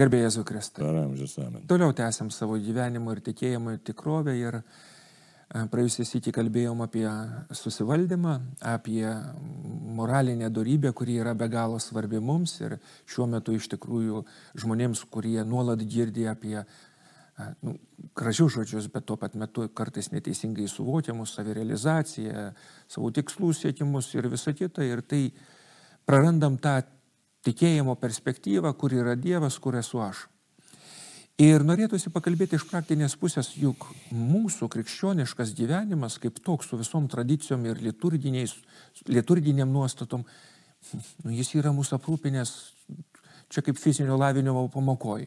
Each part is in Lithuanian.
Garbėjai Zukristai. Per amžius amen. Toliau tęsiam savo gyvenimo ir tikėjimo ir tikrovę ir e, praėjusią sykį kalbėjom apie susivaldymą, apie moralinę darybę, kuri yra be galo svarbi mums ir šiuo metu iš tikrųjų žmonėms, kurie nuolat girdė apie e, nu, gražius žodžius, bet tuo pat metu kartais neteisingai suvokiamus, savirealizaciją, savo tikslų siekimus ir visą kitą. Ir tai prarandam tą tikėjimo perspektyvą, kur yra Dievas, kur esu aš. Ir norėtųsi pakalbėti iš praktinės pusės, juk mūsų krikščioniškas gyvenimas, kaip toks su visom tradicijom ir liturginiam nuostatom, nu, jis yra mūsų aprūpinės čia kaip fizinio lavinimo pamokoj.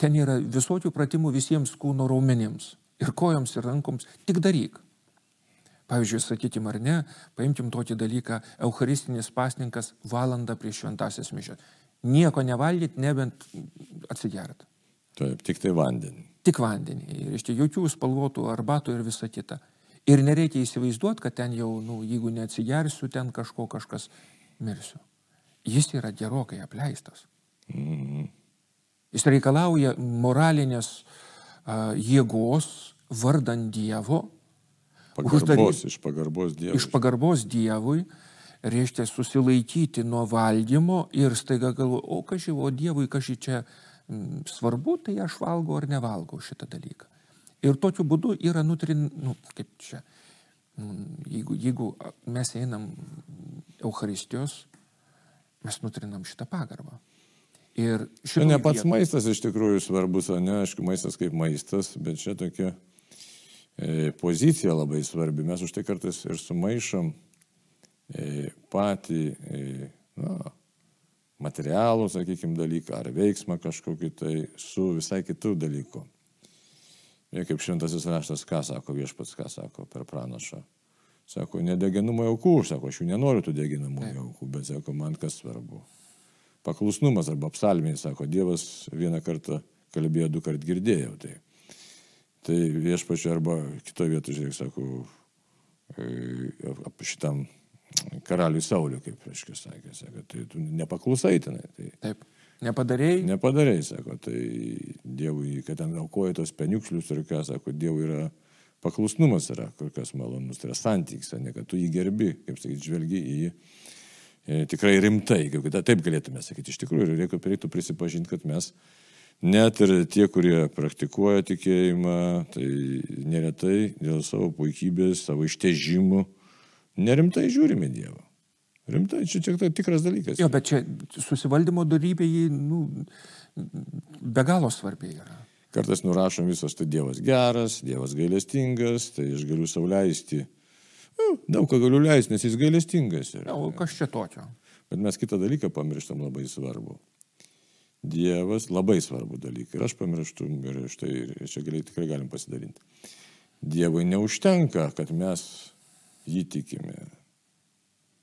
Ten yra visokių pratimų visiems kūno raumenims. Ir kojoms, ir rankoms. Tik daryk. Pavyzdžiui, sakykim ar ne, paimkim tokį dalyką, eucharistinis pasninkas valandą prieš šventasias mišęs. Nieko nevalgyt, nebent atsigert. Taip, tik tai vandenį. Tik vandenį. Ir iš tikrųjų jokių spalvotų arbatų ir visa kita. Ir nereikia įsivaizduoti, kad ten jau, nu, jeigu neatsigersiu, ten kažko kažkas mirsiu. Jis yra gerokai apleistas. Mm. Jis reikalauja moralinės uh, jėgos vardant Dievo Pagarbos, iš pagarbos Dievui. Iš pagarbos Dievui, reiškia susilaikyti nuo valgymo ir staiga galvoju, o kažkaip, o Dievui kažkaip čia m, mm, svarbu, tai aš valgau ar nevalgau šitą dalyką. Ir tokiu būdu yra nutrin, nu, kaip čia, mm, jeigu, jeigu mes einam Euharistijos, mes nutrinam šitą pagarbą. Ir šitą... Ne pats vietą... maistas iš tikrųjų svarbus, o ne, aišku, maistas kaip maistas, bet čia tokia E, pozicija labai svarbi. Mes už tai kartais ir sumaišom e, patį e, na, materialų, sakykime, dalyką ar veiksmą kažkokį tai su visai kitų dalykų. Ir kaip šventasis raštas, ką sako viešpats, ką sako per pranašą. Sako, nedeginimo aukų, sako, aš jų nenoriu tų deginamų aukų, bet sako, man kas svarbu. Paklusnumas arba apsalmiai, sako, Dievas vieną kartą kalbėjo, du kart girdėjau. Tai Tai viešpačiu arba kitoje vietoje, žiūrėk, sakau, e, šitam karaliui Sauliu, kaip reiškia, sakė, sakė, tai tu nepaklusai tenai. Tai, Taip. Nepadarėjai? Nepadarėjai, sako, tai Dievui, kad ten aukoja tos peniukšlius ir ką, sako, Dievui yra paklusnumas yra kur kas malonus, tai yra santykis, ne kad tu jį gerbi, kaip sakyti, žvelgi į jį e, tikrai rimtai, kaip taip galėtume sakyti. Iš tikrųjų, reikėtų, reikėtų prisipažinti, kad mes Net ir tie, kurie praktikuoja tikėjimą, tai neretai dėl savo puikybės, savo ištežimų, nerimtai žiūrime Dievą. Rimtai, čia tik tai tikras dalykas. Jo, bet čia susivaldymo darybė jį nu, be galo svarbi yra. Kartais nurašom visas, tai Dievas geras, Dievas gailestingas, tai aš galiu sauliaisti. Nu, daug ką galiu leisti, nes jis gailestingas yra. O kas čia tokio? Bet mes kitą dalyką pamirštam labai svarbu. Dievas labai svarbu dalykai. Ir aš pamirštu, ir štai ir čia gali, tikrai galim pasidalinti. Dievui neužtenka, kad mes jį tikime.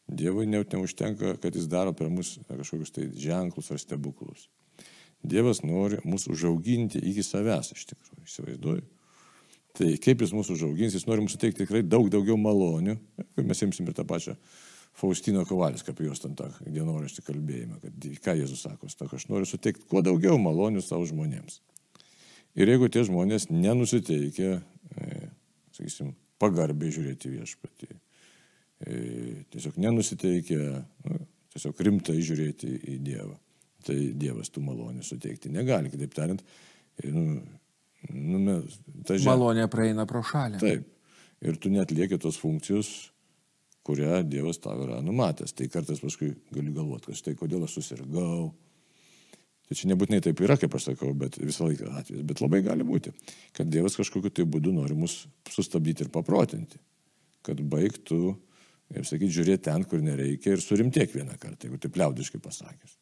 Dievui neužtenka, kad jis daro per mus kažkokius tai ženklus ar stebuklus. Dievas nori mus užauginti iki savęs, iš tikrųjų, įsivaizduoju. Tai kaip jis mūsų užaugins, jis nori mums suteikti tikrai daug daugiau malonių, mes imsim ir tą pačią Faustino Kovalis, kaip jos ten tą dienoraštį kalbėjimą, kad ką Jėzus sako, sako, aš noriu suteikti kuo daugiau malonių savo žmonėms. Ir jeigu tie žmonės nenusiteikia, e, sakysim, pagarbiai žiūrėti viešpatį, e, tiesiog nenusiteikia, nu, tiesiog rimtai žiūrėti į Dievą, tai Dievas tų malonių suteikti negali. Kitaip tariant, e, nu, nu, ta žemė. Malonė praeina pro šalį. Taip. Ir tu net lieki tos funkcijos kurią Dievas tau yra numatęs. Tai kartais paskui gali galvoti, kad štai kodėl aš susirgau. Tai čia nebūtinai taip yra, kaip aš sakau, bet visą laiką atvejs. Bet labai gali būti, kad Dievas kažkokiu tai būdu nori mus sustabdyti ir paprotinti. Kad baigtų, kaip sakyti, žiūrėti ten, kur nereikia ir surimtiek vieną kartą, jeigu taip liaudiškai pasakęs.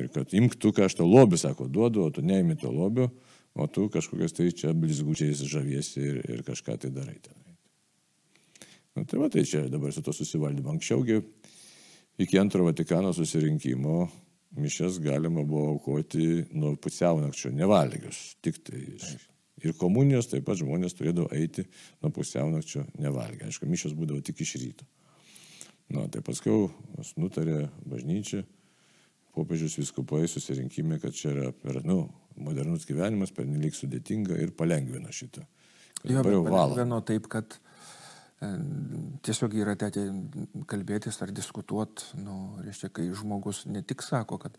Ir kad imk tu, ką aš to lobį, sako, duodu, o tu neimi to lobio, o tu kažkokias tai čia blizgučiais žaviesi ir, ir kažką tai darai tenai. Nu, tai va, tai čia dabar su to susivaldymu. Anksčiaugi iki antro Vatikano susirinkimo mišes galima buvo aukoti nuo pusiaunakčio nevalgius. Tik tai. Ir komunijos taip pat žmonės turėdavo eiti nuo pusiaunakčio nevalgę. Aišku, mišos būdavo tik iš ryto. Na, tai paskui nutarė bažnyčia popiežius viskupai susirinkime, kad čia yra per, nu, modernus gyvenimas, per nelik sudėtinga ir palengvino šitą. Jo, palengvino taip, kad tiesiog yra tekę kalbėtis ar diskutuoti, nu, reiškia, kai žmogus ne tik sako, kad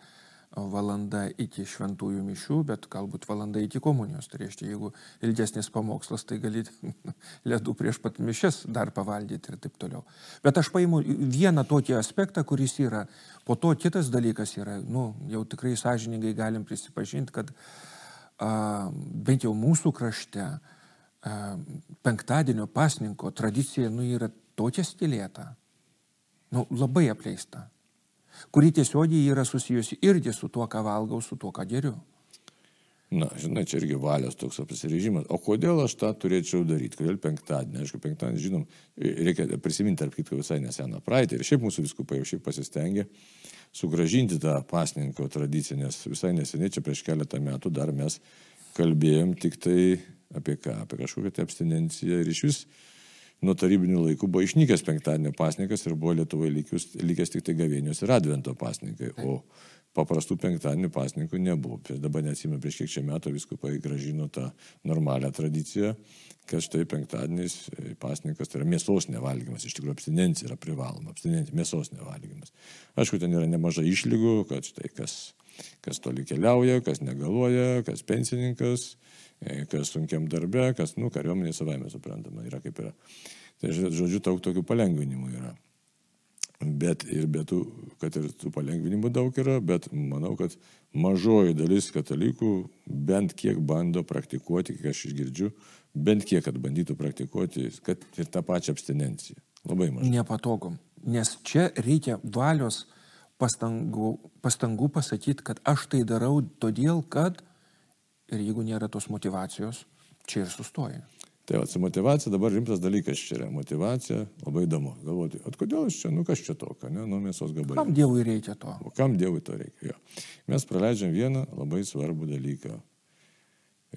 valanda iki šventųjų mišių, bet galbūt valanda iki komunijos. Tai reiškia, jeigu ilgesnis pamokslas, tai gali ledų prieš pat mišes dar pavaldyti ir taip toliau. Bet aš paimu vieną tokį aspektą, kuris yra. Po to kitas dalykas yra, nu, jau tikrai sąžiningai galim prisipažinti, kad a, bent jau mūsų krašte a, penktadienio pasninko tradicija, nu, yra tokia stilėta, nu, labai apleista kuri tiesiogiai yra susijusi irgi su tuo, ką valgau, su tuo, ką geriu. Na, žinai, čia irgi valios toks apsirežimas. O kodėl aš tą turėčiau daryti? Kodėl penktadienį? Aišku, penktadienį, žinom, reikia prisiminti, tarp kitko, visai neseną praeitį. Ir šiaip mūsų viskupai jau šiaip pasistengė sugražinti tą pasninko tradiciją, nes visai neseniai, čia prieš keletą metų dar mes kalbėjom tik tai apie ką, apie kažkokią tai abstinenciją ir iš vis nuo tarybinių laikų buvo išnykęs penktadienio pasnikas ir buvo Lietuvoje likęs, likęs tik tai gavėnios ir advento pasnikai, o paprastų penktadienio pasnikų nebuvo. Dabar neatsime prieš kiek čia metų viskupai gražino tą normalią tradiciją, kad štai penktadienis e, pasnikas tai yra mėsos nevalgymas, iš tikrųjų abstinencija yra privaloma, abstinencija mėsos nevalgymas. Aišku, ten yra nemažai išlygų, kad štai kas, kas toli keliauja, kas negaluoja, kas pensininkas, kas sunkiam darbe, kas, nu, kariuomenė savai mes suprantama, yra kaip yra. Tai žodžiu, daug tokių palengvinimų yra. Bet ir be tų, kad ir tų palengvinimų daug yra, bet manau, kad mažoji dalis katalikų bent kiek bando praktikuoti, kiek aš išgirdžiu, bent kiek, kad bandytų praktikuoti, kad ir tą pačią abstinenciją. Labai mažai. Nepatogu. Nes čia reikia valios pastangų, pastangų pasakyti, kad aš tai darau todėl, kad Ir jeigu nėra tos motivacijos, čia ir sustoja. Tai va, motivacija dabar rimtas dalykas čia yra. Motivacija labai įdomu. Galvoti, o kodėl aš čia, nu kas čia toka, ne, nu mėsos gabalai. Kam Dievui reikia to? O kam Dievui to reikia? Jo. Mes praleidžiam vieną labai svarbų dalyką.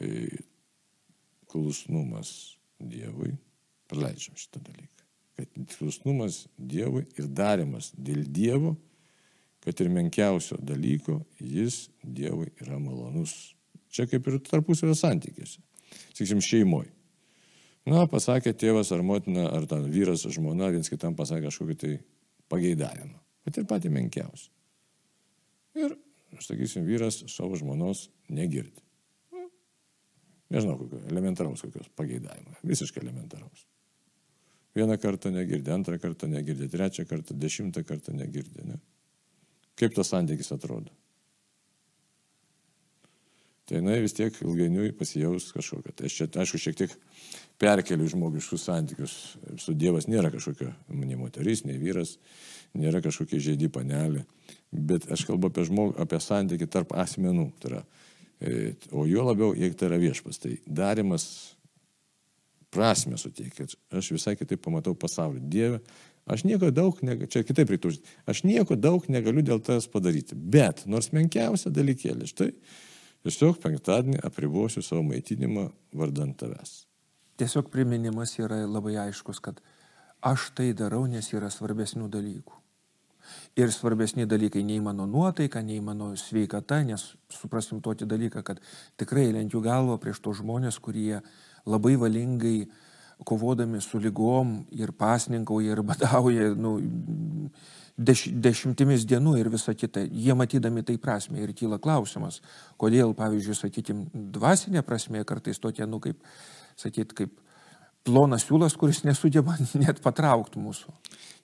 E, klusnumas Dievui. Praleidžiam šitą dalyką. Kad klusnumas Dievui ir darimas dėl Dievo, kad ir menkiausio dalyko, jis Dievui yra malonus. Čia kaip ir tarpusavio santykiuose. Sakysim, šeimoje. Na, pasakė tėvas ar motina, ar ten vyras, žmona, viens kitam pasakė kažkokį tai pageidavimą. Bet ir patį menkiausią. Ir, sakysim, vyras savo žmonos negirdi. Nu, nežinau, kokio elementaraus kokios pageidavimo. Visiškai elementaraus. Vieną kartą negirdi, antrą kartą negirdi, trečią kartą, dešimtą kartą negirdi. Ne? Kaip tas santykis atrodo? Tai jinai vis tiek ilgainiui pasijaus kažkokia. Tai aš čia, aišku, šiek tiek perkeliu žmogiškus santykius. Su Dievas nėra kažkokia nei moteris, nei vyras, nėra kažkokia žaidi panelė. Bet aš kalbu apie, žmog, apie santykį tarp asmenų. Tai yra, e, o jo labiau, jeigu tai yra viešpas, tai darimas prasme suteikia. Aš visai kitaip pamatau pasaulį. Dieve, aš nieko daug, negaliu, čia kitaip reiktų uždėti, aš nieko daug negaliu dėl tavęs padaryti. Bet nors menkiausia dalykėlė, štai Tiesiog penktadienį apribosiu savo maitinimą vardant tavęs. Tiesiog priminimas yra labai aiškus, kad aš tai darau, nes yra svarbesnių dalykų. Ir svarbesni dalykai nei mano nuotaika, nei mano sveikata, nes suprasim tokį dalyką, kad tikrai lenkiu galvą prieš tos žmonės, kurie labai valingai kovodami su lygom ir pasninkauja ir badauja, nu, deš, dešimtimis dienų ir visa kita, jie matydami tai prasme ir kyla klausimas, kodėl, pavyzdžiui, sakykime, dvasinė prasme kartais tokie, nu, kaip, sakyt, kaip plonas siūlas, kuris nesugeba net patraukti mūsų.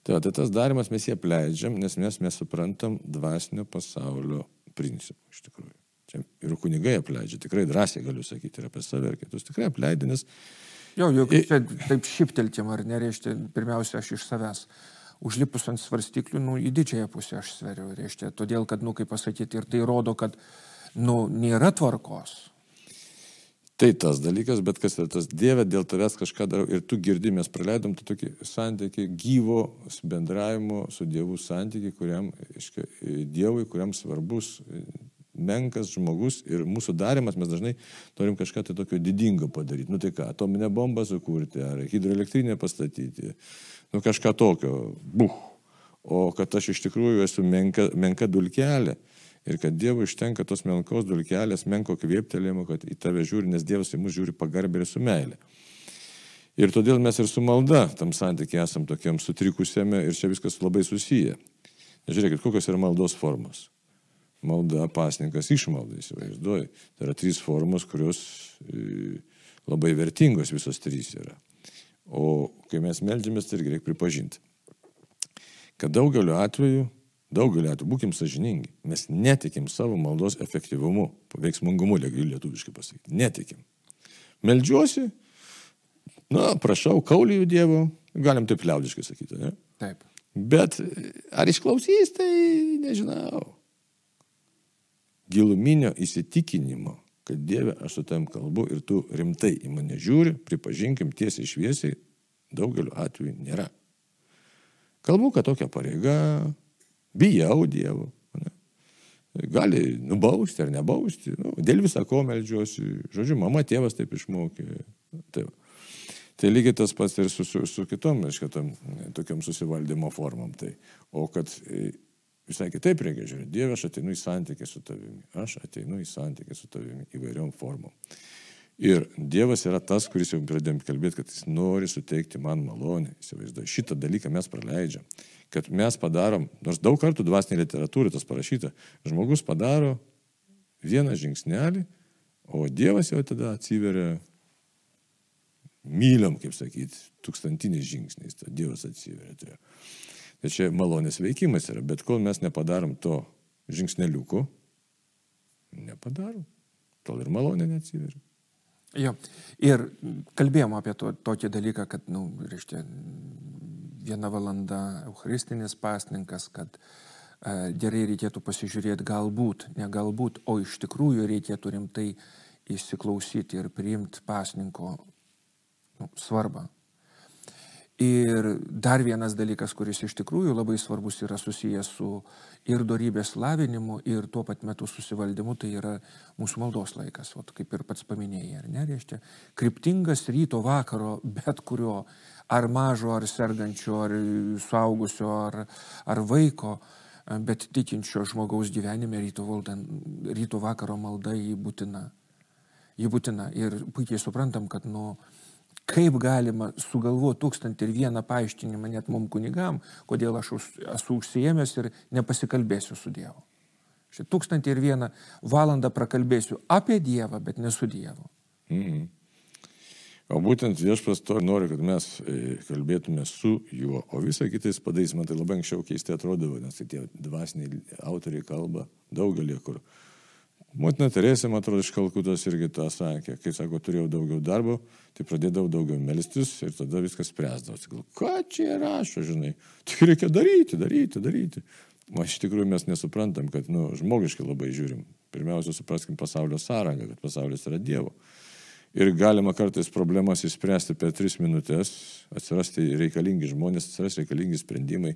Tai, tai tas darimas mes jį apleidžiam, nes mes, mes suprantam dvasinio pasaulio principų iš tikrųjų. Čia ir kunigai apleidžia, tikrai drąsiai galiu sakyti ir apie save ir kitus, tikrai apleidė, nes... Jo, juk čia taip šipteltim, ar nereiškia, pirmiausia, aš iš savęs užlipus ant svarstyklių, nu, į didžiąją pusę aš sveriu, reiškia, todėl, kad, nu, kaip pasakyti, ir tai rodo, kad, nu, nėra tvarkos. Tai tas dalykas, bet kas yra tas Dieve, dėl tavęs kažką darau ir tu girdi, mes praleidom tą tokį santykį, gyvo bendravimo su Dievu santykį, kuriam, iškia, Dievui, kuriam svarbus menkas žmogus ir mūsų darimas, mes dažnai norim kažką tai tokio didingo padaryti. Nu tai ką, atominę bombą sukurti ar hidroelektrinę pastatyti nu kažką tokio, buh. O kad aš iš tikrųjų esu menka, menka dulkelė Ir kad Dievui užtenka tos menkos dulkelės, menko kvėptelėjimo, kad į tave žiūri, nes Dievas į mus žiūri pagarbė ir su meilė. Ir todėl mes ir su malda tam santykiai esam tokiam sutrikusiame ir čia viskas labai susiję. Žiūrėkit, kokios yra maldos formos. Malda, pasninkas, išmalda, įsivaizduoju. Tai yra trys formos, kurios e, labai vertingos visos trys yra. O kai mes melžiamės, tai irgi reikia pripažinti, kad daugeliu atveju, daugeliu atveju, būkim sažiningi, mes netikim savo maldos efektyvumu, veiksmingumu, lietuviškai pasakyti. Netikim. Meldžiuosi, na, prašau, kaulijų Dievo, galim taip liaudiškai sakyti, ne? Taip. Bet ar išklausys, tai nežinau. Giluminio įsitikinimo kad Dieve, aš su tam kalbu ir tu rimtai į mane žiūri, pripažinkim tiesiai šviesiai, daugeliu atveju nėra. Kalbu, kad tokia pareiga, bijau Dievo. Gali nubausti ar nebausti, nu, dėl visą ko melžiuosi. Žodžiu, mama, tėvas taip išmokė. Taip. Tai lygiai tas pats ir su, su, su kitom, aišku, tokiam susivaldymo formom. Tai. O kad Visai kitaip reikia žiūrėti. Dieve, aš ateinu į santykį su tavimi. Aš ateinu į santykį su tavimi įvairiom formom. Ir Dievas yra tas, kuris jau pradėjom kalbėti, kad jis nori suteikti man malonę. Įsivaizduoju, šitą dalyką mes praleidžiam. Kad mes padarom, nors daug kartų dvasinė literatūra tas parašyta, žmogus padaro vieną žingsnelį, o Dievas jau tada atsiveria myliam, kaip sakyti, tūkstantiniais žingsniais. Dievas atsiveria. Tai Tai čia malonės veikimas yra, bet kol mes nepadarom to žingsneliuku, nepadarom. Tol ir malonė neatsiveria. Jo. Ir kalbėjom apie to, tokį dalyką, kad, na, nu, reiškia, viena valanda eucharistinis pasninkas, kad e, gerai reikėtų pasižiūrėti galbūt, ne galbūt, o iš tikrųjų reikėtų rimtai įsiklausyti ir priimti pasninko nu, svarbą. Ir dar vienas dalykas, kuris iš tikrųjų labai svarbus yra susijęs su ir darybės lavinimu, ir tuo pat metu susivaldymu, tai yra mūsų maldos laikas, o kaip ir pats paminėjai, ar ne, reiškia, kryptingas ryto vakaro, bet kurio, ar mažo, ar sergančio, ar suaugusio, ar, ar vaiko, bet tikinčio žmogaus gyvenime ryto, valdan, ryto vakaro malda jį būtina. Jį būtina. Ir puikiai suprantam, kad, nu, Kaip galima sugalvoti tūkstantį ir vieną paaiškinimą net mum kunigam, kodėl aš esu užsiemęs ir nepasikalbėsiu su Dievu. Šitą tūkstantį ir vieną valandą prakalbėsiu apie Dievą, bet ne su Dievu. Mhm. O būtent viešpas to nori, kad mes e, kalbėtume su juo, o visą kitą jis padarys, man tai labai anksčiau keistai atrodavo, nes tai tie dvasiniai autoriai kalba daugelį, kur Motina Teresė, man atrodo, iš Kalkutos irgi tą sakė. Kai sako, turėjau daugiau darbo, tai pradėdavau daugiau melstis ir tada viskas spręsdavo. Sakau, ką čia rašo, žinai, tai reikia daryti, daryti, daryti. O iš tikrųjų mes nesuprantam, kad, nu, žmogiškai labai žiūrim. Pirmiausia, supraskim pasaulio sąrangą, kad pasaulis yra Dievo. Ir galima kartais problemas įspręsti per tris minutės, atsirasti reikalingi žmonės, atsirasti reikalingi sprendimai.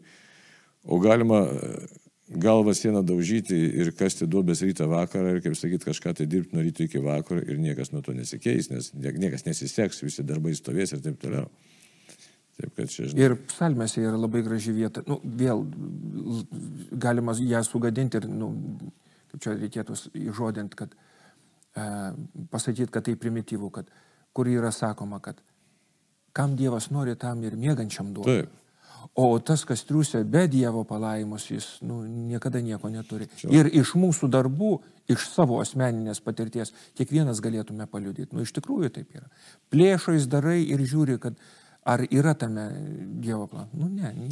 O galima galvą sieną daužyti ir kasti duobės rytą vakarą ir, kaip sakyti, kažką tai dirbti nuo ryto iki vakaro ir niekas nuo to nesikeis, nes niekas nesiseks, visi darbai stovės ir taip toliau. Taip, čia, žinai. Ir psalmėse yra labai graži vieta. Nu, vėl galima ją sugadinti ir, nu, kaip čia reikėtų įžodinti, kad e, pasakyti, kad tai primityvų, kad kur yra sakoma, kad kam Dievas nori, tam ir mėgančiam duoti. Taip. O tas, kas triusia be Dievo palaimus, jis nu, niekada nieko neturi. Čia. Ir iš mūsų darbų, iš savo asmeninės patirties, kiekvienas galėtume paliudyti. Nu, iš tikrųjų taip yra. Plėšais darai ir žiūri, kad ar yra tame Dievo planas. Nu, ne.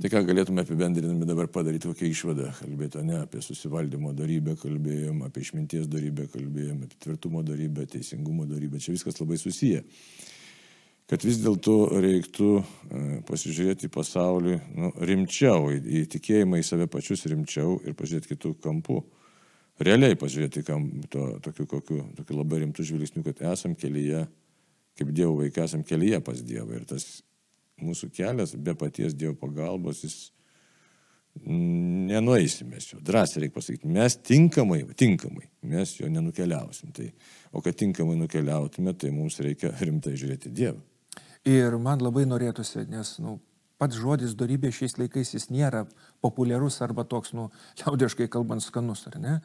Tai ką galėtume apibendrinami dabar padaryti, kokią išvadą kalbėti, ne apie susivaldymo darybę kalbėjom, apie išminties darybę kalbėjom, apie tvirtumo darybę, teisingumo darybę. Čia viskas labai susiję kad vis dėlto reiktų e, pasižiūrėti į pasaulį nu, rimčiau, į, į tikėjimą į save pačius rimčiau ir pažiūrėti kitų kampų. Realiai pažiūrėti kam, to, tokiu, kokiu, tokiu labai rimtu žvilgsniu, kad esam kelyje, kaip Dievo vaikai, esam kelyje pas Dievą. Ir tas mūsų kelias be paties Dievo pagalbos, jis nenueisime jo. Drąsiai reikia pasakyti, mes tinkamai, tinkamai, mes jo nenukeliausim. Tai, o kad tinkamai nukeliautume, tai mums reikia rimtai žiūrėti Dievą. Ir man labai norėtųsi, nes, nu, pats žodis darybė šiais laikais jis nėra populiarus arba toks, nu, liaudiškai kalbant, skanus, ar ne?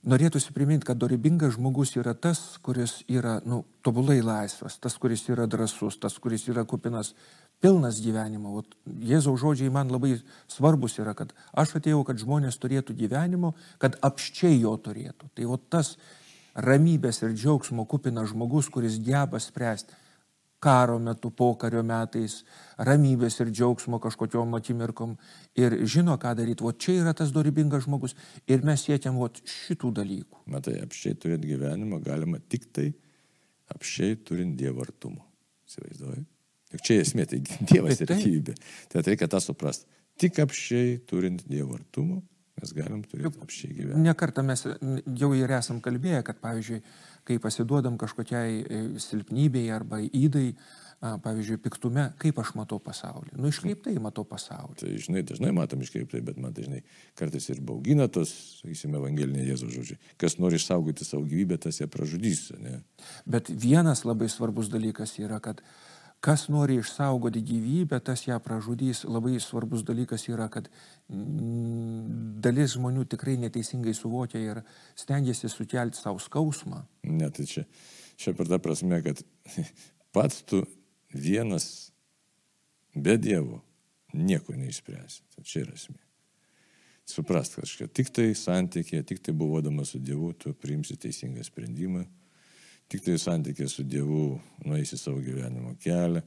Norėtųsi priminti, kad dorybingas žmogus yra tas, kuris yra, nu, tobulai laisvas, tas, kuris yra drasus, tas, kuris yra kupinas pilnas gyvenimo. O Jėzaus žodžiai man labai svarbus yra, kad aš atėjau, kad žmonės turėtų gyvenimo, kad apščiai jo turėtų. Tai o tas ramybės ir džiaugsmo kupinas žmogus, kuris geba spręsti karo metu, pokario metais, ramybės ir džiaugsmo kažkokiom akimirkom ir žino, ką daryti. O čia yra tas dorybingas žmogus ir mes siekiam o šitų dalykų. Matai, apšiai turėti gyvenimą galima tik tai apšiai turint Dievo artumą. Įsivaizduoju. Juk čia esmė, tai Dievas tai, ir gyvybė. Tai reikia tą suprasti. Tik apšiai turint Dievo artumą mes galim turėti apšiai gyvenimą. Nekartą mes jau ir esam kalbėję, kad pavyzdžiui, kai pasiduodam kažkokiai e, silpnybei arba įdai, pavyzdžiui, piktume, kaip aš matau pasaulį. Nu, iškreiptai matau pasaulį. Tai, žinai, dažnai matom iškreiptai, bet man dažnai kartais ir baugina tos, sakysime, evangelinė Jėzaus žodžiai. Kas nori išsaugoti savo gyvybę, tas ją pražudys. Ne? Bet vienas labai svarbus dalykas yra, kad uh, Kas nori išsaugoti gyvybę, tas ją pražudys. Labai svarbus dalykas yra, kad dalis žmonių tikrai neteisingai suvokia ir stengiasi sukelti savo skausmą. Ne, tai čia, čia per tą prasme, kad pats tu vienas be Dievo nieko neišspręsi. Tai čia yra esmė. Suprast kažką. Tik tai santykė, tik tai buvodamas su Dievu, tu priimsi teisingą sprendimą Tik tai santykė su Dievu nueisi savo gyvenimo kelią.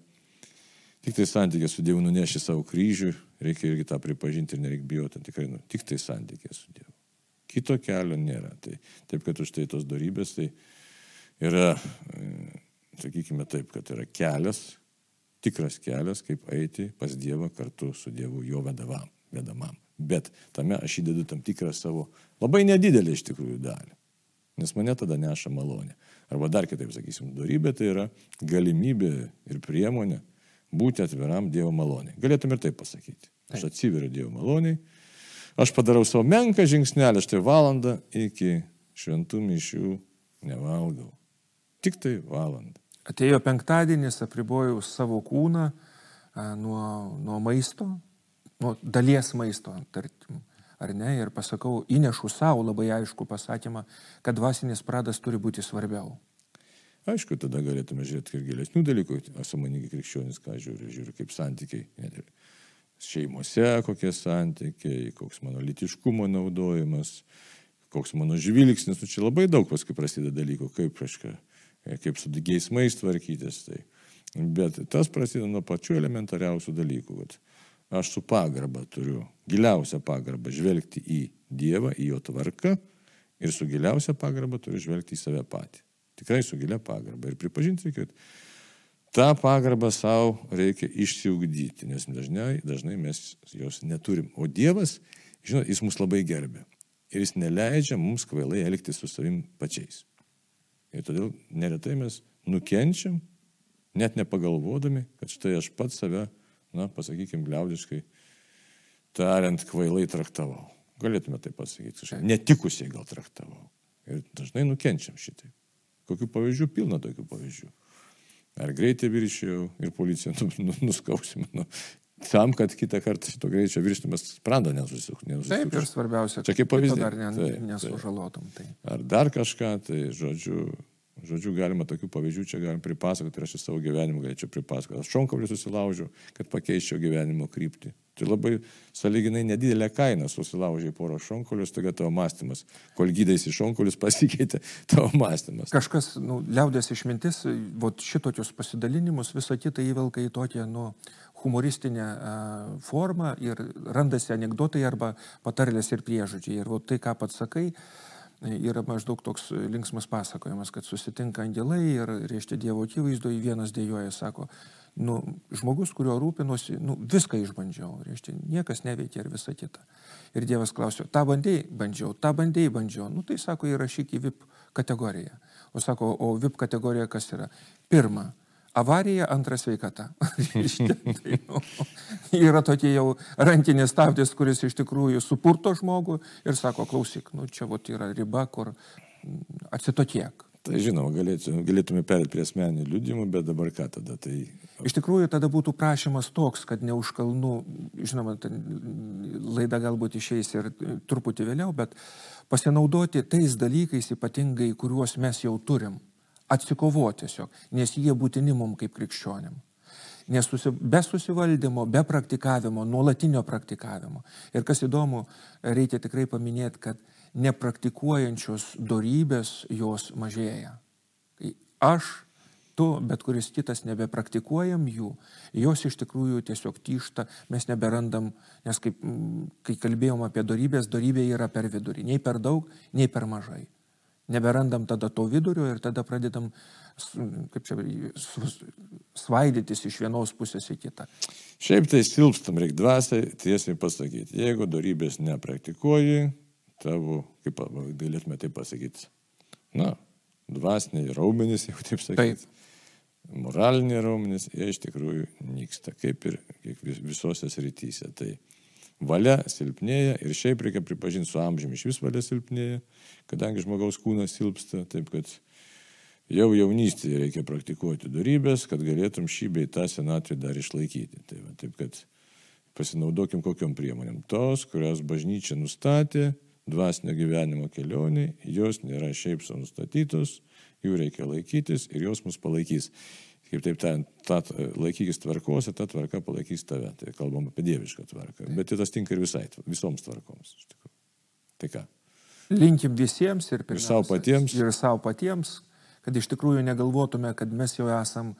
Tik tai santykė su Dievu nuneši savo kryžių, reikia irgi tą pripažinti ir nereikia bijoti, tikrai, nu, tik tai santykė su Dievu. Kito kelio nėra. Tai, taip, kad už tai tos darybės, tai yra, e, sakykime taip, kad yra kelias, tikras kelias, kaip eiti pas Dievą kartu su Dievu jo vedavam, vedamam. Bet tame aš įdedu tam tikrą savo labai nedidelį iš tikrųjų dalį. Nes mane tada neša malonė. Arba dar kitaip sakysim, darybė tai yra galimybė ir priemonė būti atviram Dievo maloniai. Galėtum ir taip pasakyti. Aš atsiveriu Dievo maloniai, aš padarau savo menką žingsnelį, štai valandą iki šventų mišių nevalgau. Tik tai valandą. Atėjo penktadienis, apribojau savo kūną nuo, nuo maisto, nuo dalies maisto, tarkim ar ne, ir pasakau, įnešu savo labai aišku pasakymą, kad dvasinis pradas turi būti svarbiau. Aišku, tada galėtume žiūrėti ir gilesnių dalykų, sąmoningai krikščionis, ką žiūri, žiūri kaip santykiai. Šeimose kokie santykiai, koks mano litiškumo naudojimas, koks mano žvilgsnis, nu čia labai daug paskui prasideda dalykų, kaip, kažka, kaip su geismais tvarkytis. Tai. Bet tas prasideda nuo pačių elementariausių dalykų. Kad aš su pagarba turiu, giliausią pagarbą žvelgti į Dievą, į jo tvarką ir su giliausia pagarba turiu žvelgti į save patį. Tikrai su gilia pagarba. Ir pripažinti, kad tą pagarbą savo reikia išsiugdyti, nes dažnai, dažnai mes jos neturim. O Dievas, žinot, jis mus labai gerbė. Ir jis neleidžia mums kvailai elgtis su savim pačiais. Ir todėl neretai mes nukenčiam, net nepagalvodami, kad štai aš pats save na, pasakykime, liaudiškai tariant, kvailai traktavau. Galėtume tai pasakyti, kažkaip netikusiai gal traktavau. Ir dažnai nukenčiam šitai. Kokių pavyzdžių pilna tokių pavyzdžių. Ar greitai viršėjau ir policija nu, nu, nuskausimino. Tam, kad kitą kartą šito greičio virštumas sprandą nesusuktų. Taip, ir svarbiausia, čia kaip pavyzdys. Dar ne, taip, nesužalotum. Tai. Ar dar kažką, tai žodžiu, Žodžiu, galima tokių pavyzdžių čia galim pripasakoti ir aš į savo gyvenimą galėčiau pripasakoti. Aš šonkaulį susilaužiau, kad pakeičiau gyvenimo kryptį. Tai labai saliginai nedidelė kaina susilaužiai porą šonkaulius, tokia tavo mąstymas. Kol gydaisi šonkaulius pasikeitė tavo mąstymas. Kažkas, nu, liaudės išmintis, vat šitokius pasidalinimus, visą kitą įvelka į tokią, nu, humoristinę uh, formą ir randasi anegdotai arba patarlės ir priežodžiai. Ir vat tai, ką pats sakai, uh, yra maždaug toks linksmas pasakojimas, kad susitinka angelai ir, reiškia, Dievo akivaizdoje vienas dėjoja, sako, nu, žmogus, kurio rūpinosi, nu, viską išbandžiau, reiškia, niekas neveikia ir visa kita. Ir Dievas klausė, tą bandėjai, bandžiau, tą bandėjai, bandžiau. Nu, tai sako, įrašyk į VIP kategoriją. O sako, o VIP kategorija kas yra? Pirma, avarija, antra sveikata. tai, nu, yra tokie jau rankinis stabdis, kuris iš tikrųjų supurto žmogų ir sako, klausyk, nu, čia vat, yra riba, kur atsitotiek. Tai žinoma, galėtume, galėtume perėti prie asmeninių liūdimų, bet dabar ką tada? Tai Iš tikrųjų, tada būtų prašymas toks, kad ne už kalnų, žinoma, laida galbūt išeis ir truputį vėliau, bet pasinaudoti tais dalykais ypatingai, kuriuos mes jau turim. Atsikovoti tiesiog, nes jie būtini mums kaip krikščionim. Nes susi, be susivaldymo, be praktikavimo, nuolatinio praktikavimo. Ir kas įdomu, reikia tikrai paminėti, kad nepraktikuojančios darybės jos mažėja. Aš, tu, bet kuris kitas nebepraktikuojam jų, jos iš tikrųjų tiesiog tyšta, mes neberandam, nes kaip, kai kalbėjom apie darybės, darybė yra per vidurį, nei per daug, nei per mažai. Neberandam tada to vidurio ir tada pradedam kaip čia, svaidytis iš vienos pusės į kitą. Šiaip tai silpstam, reikia dvasiai tiesiai pasakyti. Jeigu darybės nepraktikuoji, tavo, kaip galėtume tai pasakyti, na, dvasiniai raumenys, jau taip sakyti. Taip. Moraliniai raumenys, jie iš tikrųjų nyksta, kaip ir visose srityse. Tai valia silpnėja ir šiaip reikia pripažinti su amžiumi iš vis valia silpnėja, kadangi žmogaus kūnas silpsta, taip kad jau jaunystėje reikia praktikuoti darybės, kad galėtum šį bei tą senatvį dar išlaikyti. Tai va, taip kad pasinaudokim kokiam priemonėm. Tos, kurias bažnyčia nustatė, dvasinio gyvenimo kelioniai, jos nėra šiaip sau nustatytos, jų reikia laikytis ir jos mus palaikys. Kaip taip tariant, ta, laikykis tvarkos ir ta tvarka palaikys tave. Tai kalbam apie dievišką tvarką. Bet tai tas tinka ir visai, visoms tvarkoms. Tai ką? Linkim visiems ir, ir savo patiems. Ir savo patiems, kad iš tikrųjų negalvotume, kad mes jau esam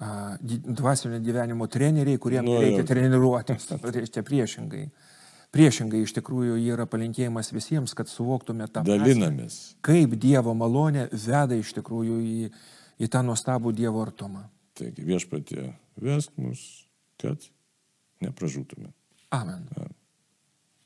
a, dvasinio gyvenimo treneriai, kuriems nu, reikia treniruotis. Tai reiškia priešingai. Priešingai iš tikrųjų yra palinkėjimas visiems, kad suvoktume tą dalinamės. Prasme, kaip Dievo malonė veda iš tikrųjų į, į tą nuostabų Dievo artumą. Taigi viešpatie, vesk mus, kad nepražūtume. Amen. Amen.